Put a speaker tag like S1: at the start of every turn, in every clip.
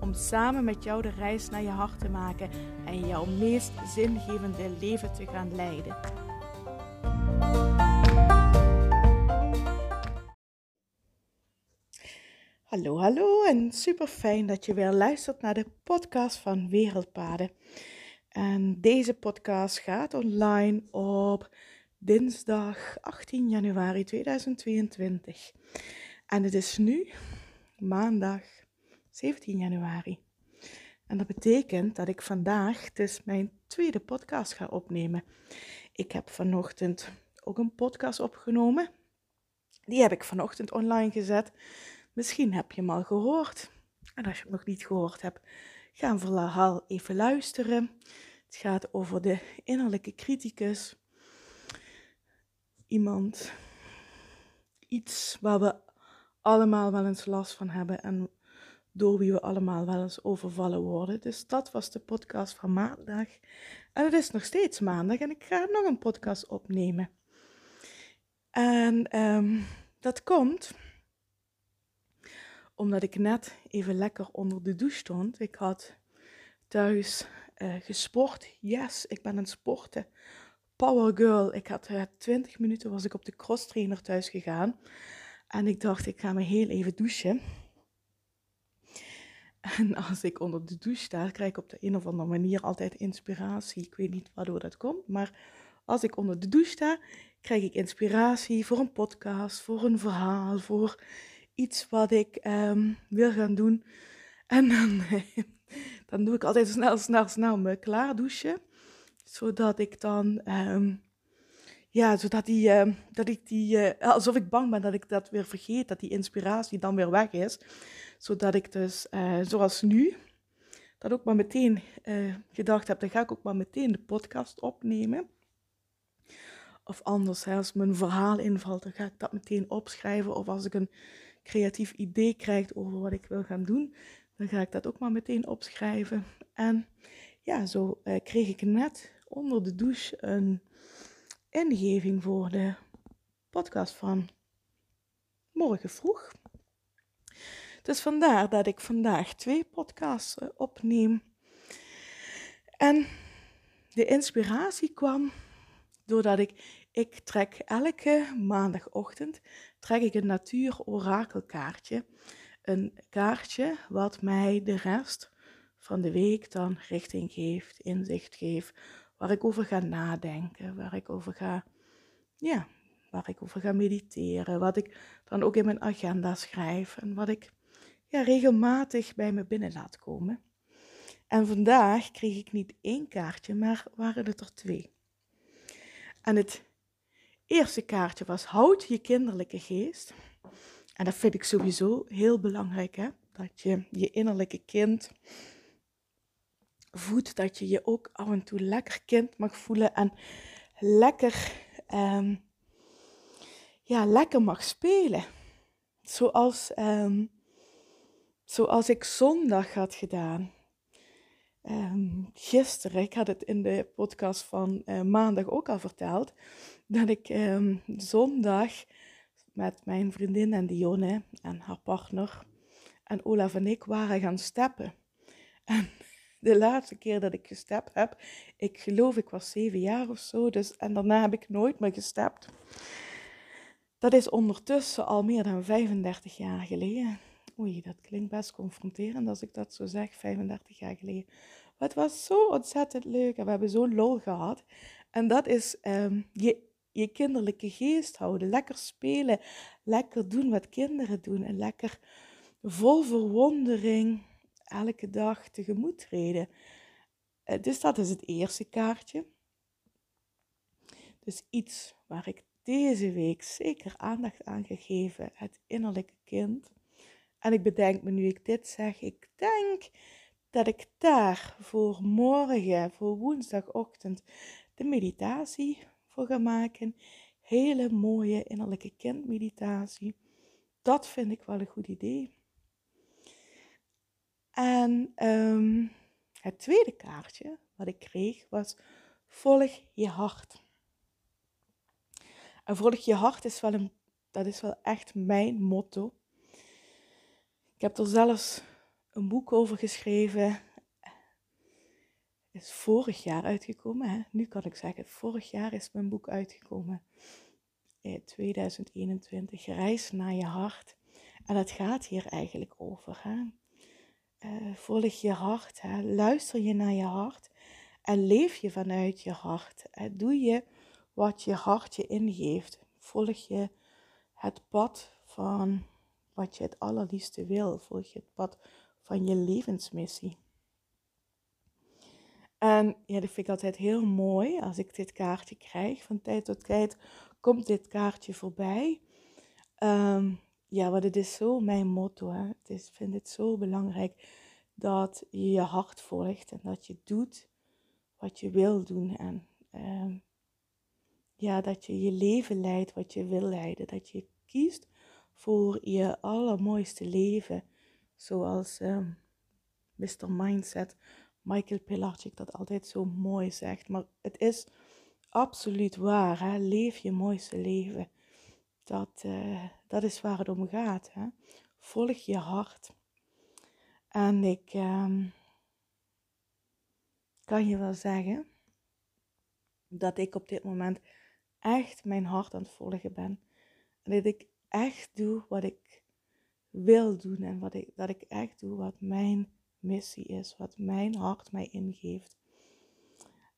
S1: Om samen met jou de reis naar je hart te maken en jouw meest zingevende leven te gaan leiden. Hallo, hallo en super fijn dat je weer luistert naar de podcast van Wereldpaden. En deze podcast gaat online op dinsdag 18 januari 2022. En het is nu maandag 17 januari. En dat betekent dat ik vandaag dus mijn tweede podcast ga opnemen. Ik heb vanochtend ook een podcast opgenomen. Die heb ik vanochtend online gezet. Misschien heb je hem al gehoord. En als je hem nog niet gehoord hebt, ga hem vooral even luisteren. Het gaat over de innerlijke criticus. Iemand, iets waar we allemaal wel eens last van hebben en door wie we allemaal wel eens overvallen worden. Dus dat was de podcast van maandag. En het is nog steeds maandag en ik ga nog een podcast opnemen. En um, dat komt omdat ik net even lekker onder de douche stond. Ik had thuis uh, gesport. Yes, ik ben het sporten. Power girl. Ik had uh, eh, 20 minuten was ik op de cross trainer thuis gegaan. En ik dacht, ik ga me heel even douchen. En als ik onder de douche sta, krijg ik op de een of andere manier altijd inspiratie. Ik weet niet waardoor dat komt, maar als ik onder de douche sta, krijg ik inspiratie voor een podcast, voor een verhaal, voor iets wat ik um, wil gaan doen. En dan, dan doe ik altijd snel, snel, snel me klaar douchen. Zodat ik dan, um, ja, zodat die, uh, dat ik die, uh, alsof ik bang ben dat ik dat weer vergeet, dat die inspiratie dan weer weg is. Zodat ik dus, uh, zoals nu, dat ook maar meteen gedacht heb, dan ga ik ook maar meteen de podcast opnemen. Of anders, als mijn verhaal invalt, dan ga ik dat meteen opschrijven. Of als ik een creatief idee krijg over wat ik wil gaan doen, dan ga ik dat ook maar meteen opschrijven. En ja, zo kreeg ik net onder de douche een ingeving voor de podcast van morgen vroeg. Dus vandaar dat ik vandaag twee podcasts uh, opneem. En de inspiratie kwam doordat ik ik trek elke maandagochtend trek ik een natuur-orakelkaartje. Een kaartje wat mij de rest van de week dan richting geeft, inzicht geeft, waar ik over ga nadenken, waar ik over ga, ja, waar ik over ga mediteren, wat ik dan ook in mijn agenda schrijf en wat ik ja, regelmatig bij me binnen laat komen. En vandaag kreeg ik niet één kaartje, maar waren het er twee. En het eerste kaartje was houd je kinderlijke geest. En dat vind ik sowieso heel belangrijk, hè? dat je je innerlijke kind voedt, dat je je ook af en toe lekker kind mag voelen en lekker, um, ja, lekker mag spelen. Zoals, um, zoals ik zondag had gedaan. Um, gisteren, ik had het in de podcast van uh, maandag ook al verteld, dat ik zondag met mijn vriendin en Dionne en haar partner en Olaf en ik waren gaan steppen. En de laatste keer dat ik gestapt heb, ik geloof ik was zeven jaar of zo, dus, en daarna heb ik nooit meer gestapt. Dat is ondertussen al meer dan 35 jaar geleden. Oei, dat klinkt best confronterend als ik dat zo zeg, 35 jaar geleden. Maar het was zo ontzettend leuk en we hebben zo'n lol gehad. En dat is um, je, je kinderlijke geest houden, lekker spelen, lekker doen wat kinderen doen en lekker vol verwondering elke dag tegemoet treden. Uh, dus dat is het eerste kaartje. Dus iets waar ik deze week zeker aandacht aan gegeven, het innerlijke kind. En ik bedenk me nu ik dit zeg, ik denk dat ik daar voor morgen, voor woensdagochtend, een meditatie voor gaan maken. Hele mooie innerlijke kindmeditatie. Dat vind ik wel een goed idee. En ehm, het tweede kaartje wat ik kreeg was volg je hart. En volg je hart is wel een, dat is wel echt mijn motto. Ik heb er zelfs een boek over geschreven. Is vorig jaar uitgekomen. Hè? Nu kan ik zeggen, vorig jaar is mijn boek uitgekomen. In 2021, Reis naar je hart. En het gaat hier eigenlijk over. Hè? Uh, volg je hart. Hè? Luister je naar je hart. En leef je vanuit je hart. Hè? Doe je wat je hart je ingeeft. Volg je het pad van wat je het allerliefste wil. Volg je het pad van je levensmissie. En ja, dat vind ik altijd heel mooi als ik dit kaartje krijg. Van tijd tot tijd komt dit kaartje voorbij. Um, ja, want het is zo mijn motto. Hè. Het is, vind het zo belangrijk dat je je hart volgt en dat je doet wat je wil doen. En um, ja, dat je je leven leidt wat je wil leiden. Dat je kiest voor je allermooiste leven. Zoals um, ehm, Mr. Mindset, Michael Pilarczyk dat altijd zo mooi zegt. Maar het is absoluut waar. Hè? Leef je mooiste leven. Dat, uh, dat is waar het om gaat. Hè? Volg je hart. En ik um, kan je wel zeggen dat ik op dit moment echt mijn hart aan het volgen ben. En dat ik echt doe wat ik wil doen en wat ik, dat ik echt doe wat mijn missie is, wat mijn hart mij ingeeft.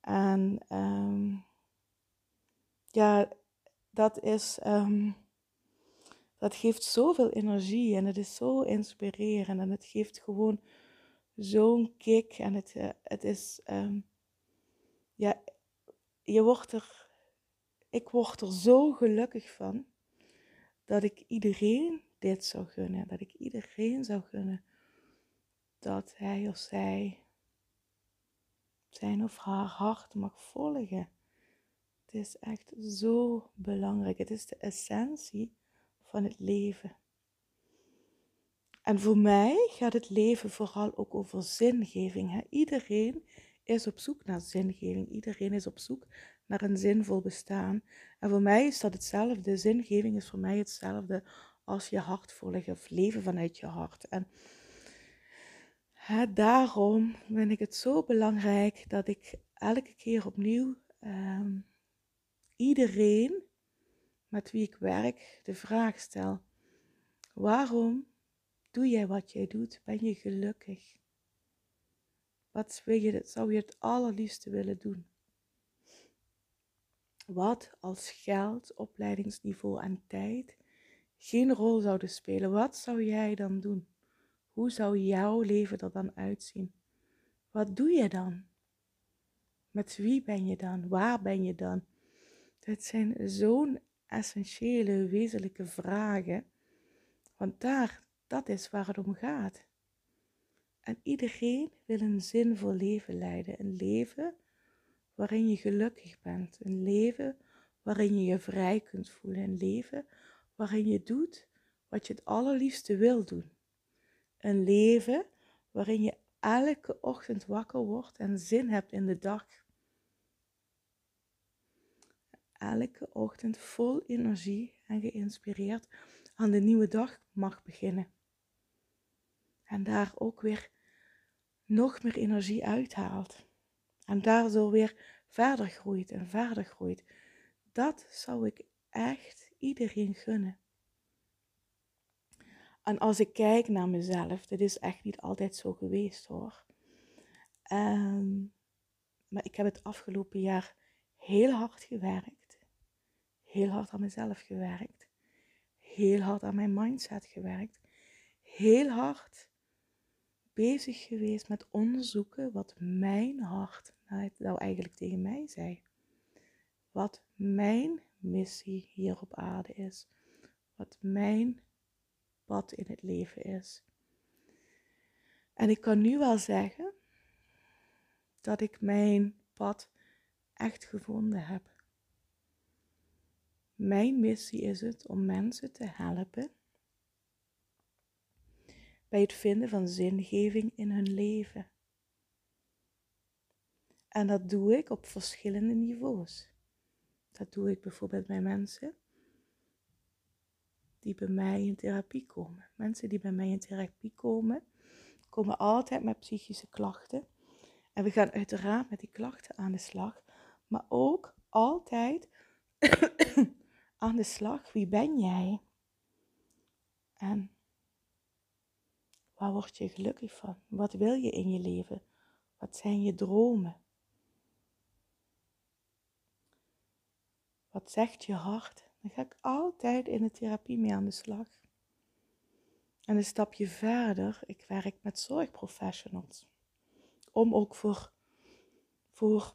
S1: En um, ja, dat is, um, dat geeft zoveel energie en het is zo inspirerend en het geeft gewoon zo'n kick en het, uh, het is, um, ja, je wordt er ik word er zo gelukkig van dat ik iedereen dit zou gunnen. Dat ik iedereen zou gunnen dat hij of zij zijn of haar hart mag volgen. Is echt zo belangrijk. Het is de essentie van het leven. En voor mij gaat het leven vooral ook over zingeving. Iedereen is op zoek naar zingeving. Iedereen is op zoek naar een zinvol bestaan. En voor mij is dat hetzelfde. Zingeving is voor mij hetzelfde als je hart volgen of leven vanuit je hart. En daarom vind ik het zo belangrijk dat ik elke keer opnieuw ehm, iedereen met wie ik werk de vraag stel: waarom doe jij wat jij doet? Ben je gelukkig? Wat wil je, zou je het allerliefste willen doen? Wat als geld, opleidingsniveau en tijd geen rol zouden spelen, wat zou jij dan doen? Hoe zou jouw leven er dan uitzien? Wat doe je dan? Met wie ben je dan? Waar ben je dan? Het zijn zo'n essentiële, wezenlijke vragen. Want daar, dat is waar het om gaat. En iedereen wil een zinvol leven leiden. Een leven waarin je gelukkig bent. Een leven waarin je je vrij kunt voelen. Een leven waarin je doet wat je het allerliefste wil doen. Een leven waarin je elke ochtend wakker wordt en zin hebt in de dag. Elke ochtend vol energie en geïnspireerd aan de nieuwe dag mag beginnen. En daar ook weer nog meer energie uithaalt. En daardoor weer verder groeit en verder groeit. Dat zou ik echt iedereen gunnen. En als ik kijk naar mezelf, dit is echt niet altijd zo geweest hoor. Um, maar ik heb het afgelopen jaar heel hard gewerkt. Heel hard aan mezelf gewerkt. Heel hard aan mijn mindset gewerkt. Heel hard bezig geweest met onderzoeken wat mijn hart nou eigenlijk tegen mij zei. Wat mijn missie hier op aarde is. Wat mijn pad in het leven is. En ik kan nu wel zeggen dat ik mijn pad echt gevonden heb. Mijn missie is het om mensen te helpen bij het vinden van zingeving in hun leven. En dat doe ik op verschillende niveaus. Dat doe ik bijvoorbeeld bij mensen die bij mij in therapie komen. Mensen die bij mij in therapie komen, komen altijd met psychische klachten. En we gaan uiteraard met die klachten aan de slag, maar ook altijd aan de slag. Wie ben jij? En waar word je gelukkig van? Wat wil je in je leven? Wat zijn je dromen? Wat zegt je hart? Dan ga ik altijd in de therapie mee aan de slag. En een stapje verder, ik werk met zorgprofessionals. Om ook voor, voor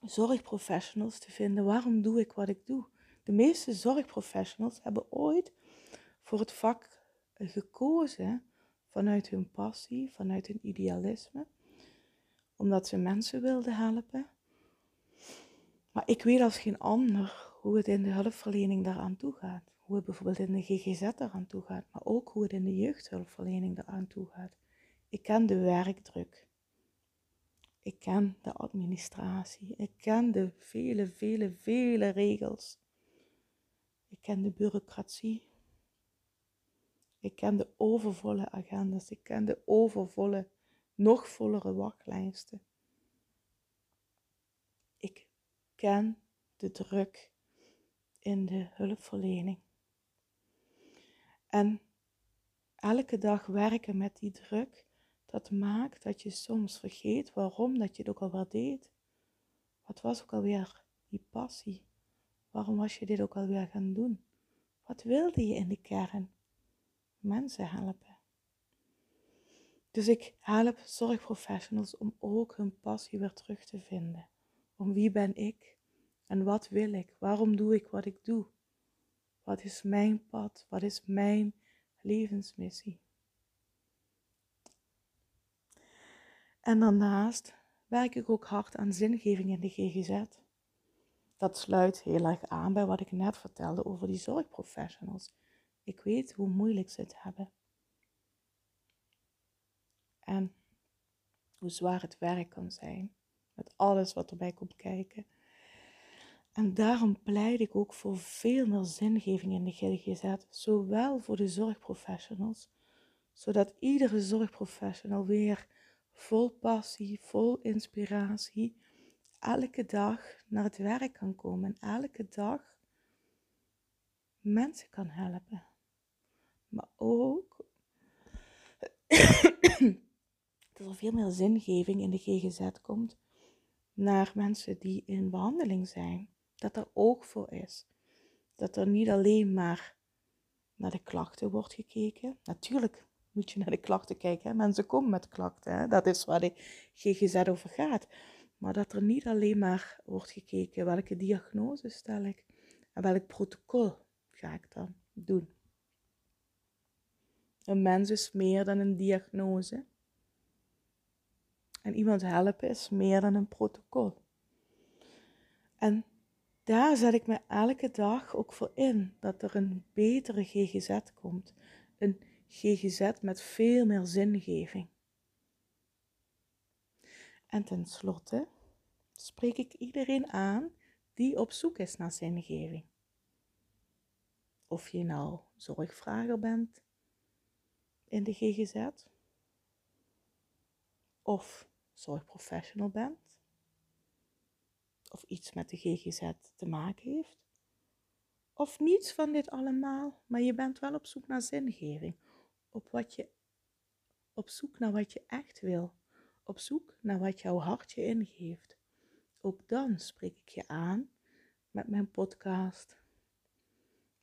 S1: zorgprofessionals te vinden, waarom doe ik wat ik doe? De meeste zorgprofessionals hebben ooit voor het vak gekozen vanuit hun passie, vanuit hun idealisme, omdat ze mensen wilden helpen. Maar ik weet als geen ander hoe het in de hulpverlening daaraan toe gaat. Hoe het bijvoorbeeld in de GGZ eraan toe gaat, maar ook hoe het in de jeugdhulpverlening eraan toe gaat. Ik ken de werkdruk. Ik ken de administratie. Ik ken de vele, vele, vele regels. Ik ken de bureaucratie. Ik ken de overvolle agendas. Ik ken de overvolle, nog vollere wachtlijsten. Ik ken de druk in de hulpverlening. En elke dag werken met die druk, dat maakt dat je soms vergeet waarom dat je het ook alweer deed. Wat was ook alweer die passie? Waarom was je dit ook alweer gaan doen? Wat wilde je in de kern? Mensen helpen. Dus ik help zorgprofessionals om ook hun passie weer terug te vinden. Om wie ben ik? En wat wil ik? Waarom doe ik wat ik doe? Wat is mijn pad? Wat is mijn levensmissie? En daarnaast werk ik ook hard aan zingeving in de GGZ. Dat sluit heel erg aan bij wat ik net vertelde over die zorgprofessionals. Ik weet hoe moeilijk ze het hebben. En hoe zwaar het werk kan zijn. Met alles wat erbij komt kijken. En daarom pleit ik ook voor veel meer zingeving in de GGZ, zowel voor de zorgprofessionals, zodat iedere zorgprofessional weer vol passie, vol inspiratie, elke dag naar het werk kan komen en elke dag mensen kan helpen. Maar ook dat er veel meer zingeving in de GGZ komt naar mensen die in behandeling zijn dat er oog voor is. Dat er niet alleen maar naar de klachten wordt gekeken. Natuurlijk moet je naar de klachten kijken. Mensen komen met klachten. Dat is waar de GGZ over gaat. Maar dat er niet alleen maar wordt gekeken welke diagnose stel ik en welk protocol ga ik dan doen. Een mens is meer dan een diagnose. En iemand helpen is meer dan een protocol. En daar zet ik me elke dag ook voor in dat er een betere GGZ komt. Een GGZ met veel meer zingeving. En tenslotte spreek ik iedereen aan die op zoek is naar zingeving. Of je nou zorgvrager bent in de GGZ, of zorgprofessional bent, of iets met de GGZ te maken heeft. Of niets van dit allemaal, maar je bent wel op zoek naar zingeving. Op, wat je, op zoek naar wat je echt wil. Op zoek naar wat jouw hart je ingeeft. Ook dan spreek ik je aan met mijn podcast,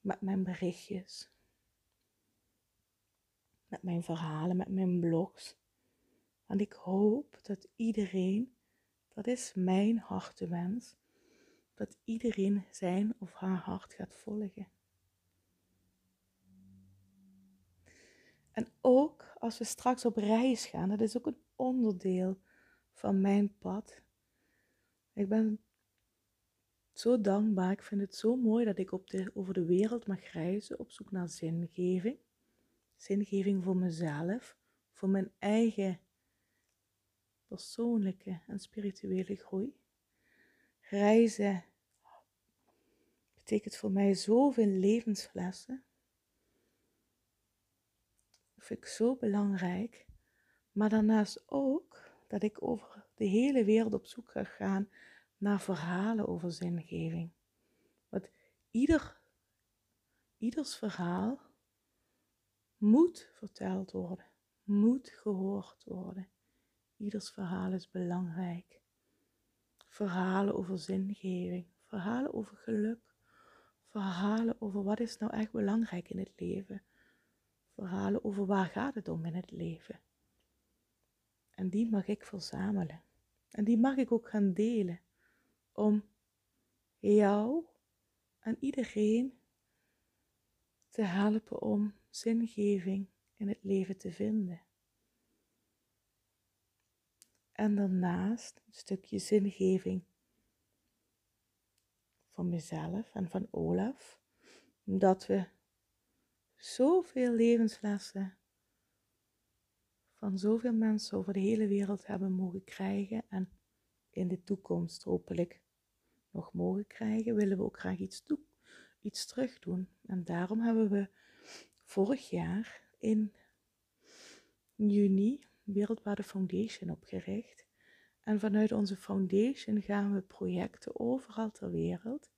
S1: met mijn berichtjes, met mijn verhalen, met mijn blogs. Want ik hoop dat iedereen dat is mijn hartewens. Dat iedereen zijn of haar hart gaat volgen. En ook als we straks op reis gaan, dat is ook een onderdeel van mijn pad. Ik ben zo dankbaar. Ik vind het zo mooi dat ik op de, over de wereld mag reizen op zoek naar zingeving. Zingeving voor mezelf, voor mijn eigen persoonlijke en spirituele groei. Reizen betekent voor mij zoveel levenslessen. Dat vind ik zo belangrijk. Maar daarnaast ook dat ik over de hele wereld op zoek ga gaan naar verhalen over zingeving. Want ieder, ieders verhaal moet verteld worden, moet gehoord worden. Ieders verhaal is belangrijk. Verhalen over zingeving, verhalen over geluk, verhalen over wat is nou echt belangrijk in het leven. Verhalen over waar gaat het om in het leven. En die mag ik verzamelen. En die mag ik ook gaan delen. Om jou en iedereen te helpen om zingeving in het leven te vinden. En daarnaast een stukje zingeving van mezelf en van Olaf. Omdat we zoveel levenslessen van zoveel mensen over de hele wereld hebben mogen krijgen en in de toekomst hopelijk nog mogen krijgen, willen we ook graag iets, toe, iets terug doen. En daarom hebben we vorig jaar in juni Wereldwaarde Foundation opgericht. En vanuit onze foundation gaan we projecten overal ter wereld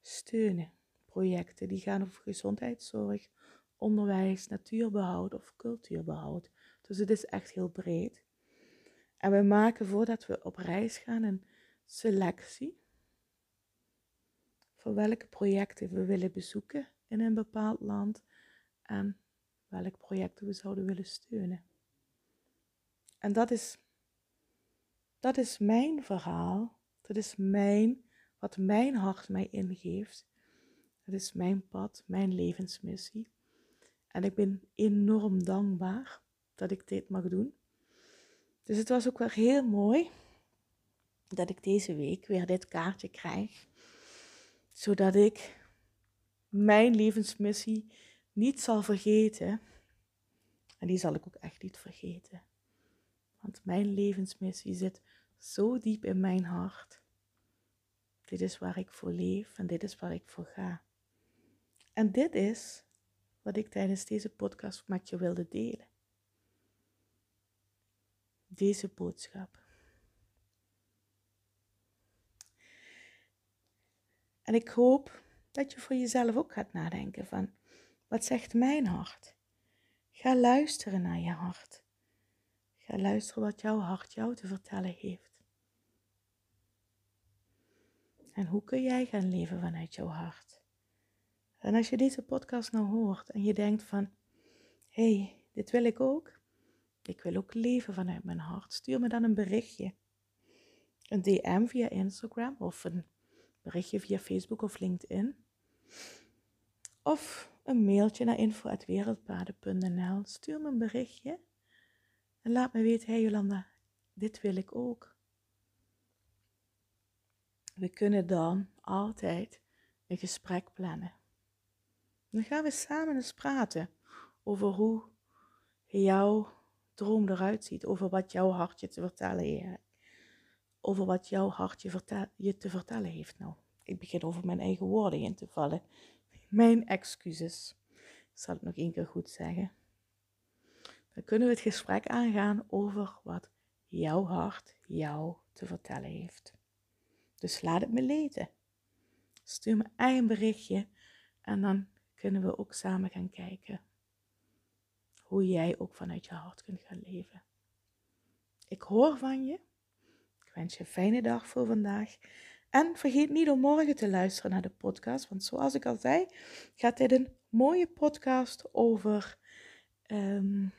S1: steunen. Projecten die gaan over gezondheidszorg, onderwijs, natuurbehoud of cultuurbehoud. Dus het is echt heel breed. En we maken voordat we op reis gaan een selectie voor welke projecten we willen bezoeken in een bepaald land en welke projecten we zouden willen steunen. En dat is, dat is mijn verhaal, dat is mijn, wat mijn hart mij ingeeft. Dat is mijn pad, mijn levensmissie. En ik ben enorm dankbaar dat ik dit mag doen. Dus het was ook wel heel mooi dat ik deze week weer dit kaartje krijg, zodat ik mijn levensmissie niet zal vergeten. En die zal ik ook echt niet vergeten. Want mijn levensmissie zit zo diep in mijn hart. Dit is waar ik voor leef en dit is waar ik voor ga. En dit is wat ik tijdens deze podcast met je wilde delen deze boodschap. En ik hoop dat je voor jezelf ook gaat nadenken van, wat zegt mijn hart? Ga luisteren naar je hart. Ga luisteren wat jouw hart jou te vertellen heeft. En hoe kun jij gaan leven vanuit jouw hart? En als je deze podcast nou hoort en je denkt van, hé, hey, dit wil ik ook, ik wil ook leven vanuit mijn hart. Stuur me dan een berichtje. Een DM via Instagram of een berichtje via Facebook of LinkedIn. Of een mailtje naar info.wereldpaden.nl. Stuur me een berichtje en laat me weten, hey Jolanda, dit wil ik ook. We kunnen dan altijd een gesprek plannen. Dan gaan we samen eens praten over hoe jouw droom eruit ziet, over wat jouw hartje te vertellen heeft. Over wat jouw vertel, je te vertellen heeft. Nou, ik begin over mijn eigen woorden in te vallen. Mijn excuses. Ik zal het nog één keer goed zeggen. Dan kunnen we het gesprek aangaan over wat jouw hart jou te vertellen heeft. Dus laat het me weten. Stuur me een berichtje en dan kunnen we ook samen gaan kijken hoe jij ook vanuit je hart kunt gaan leven. Ik hoor van je. Ik wens je een fijne dag voor vandaag. En vergeet niet om morgen te luisteren naar de podcast. Want zoals ik al zei, gaat dit een mooie podcast over um,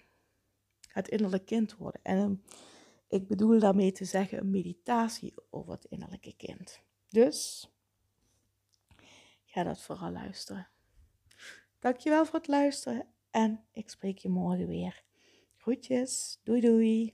S1: het innerlijke kind worden. En um, ik bedoel daarmee te zeggen een meditatie over het innerlijke kind. Dus ga dat vooral luisteren. Dankjewel voor het luisteren en ik spreek je morgen weer. Groetjes, doei doei.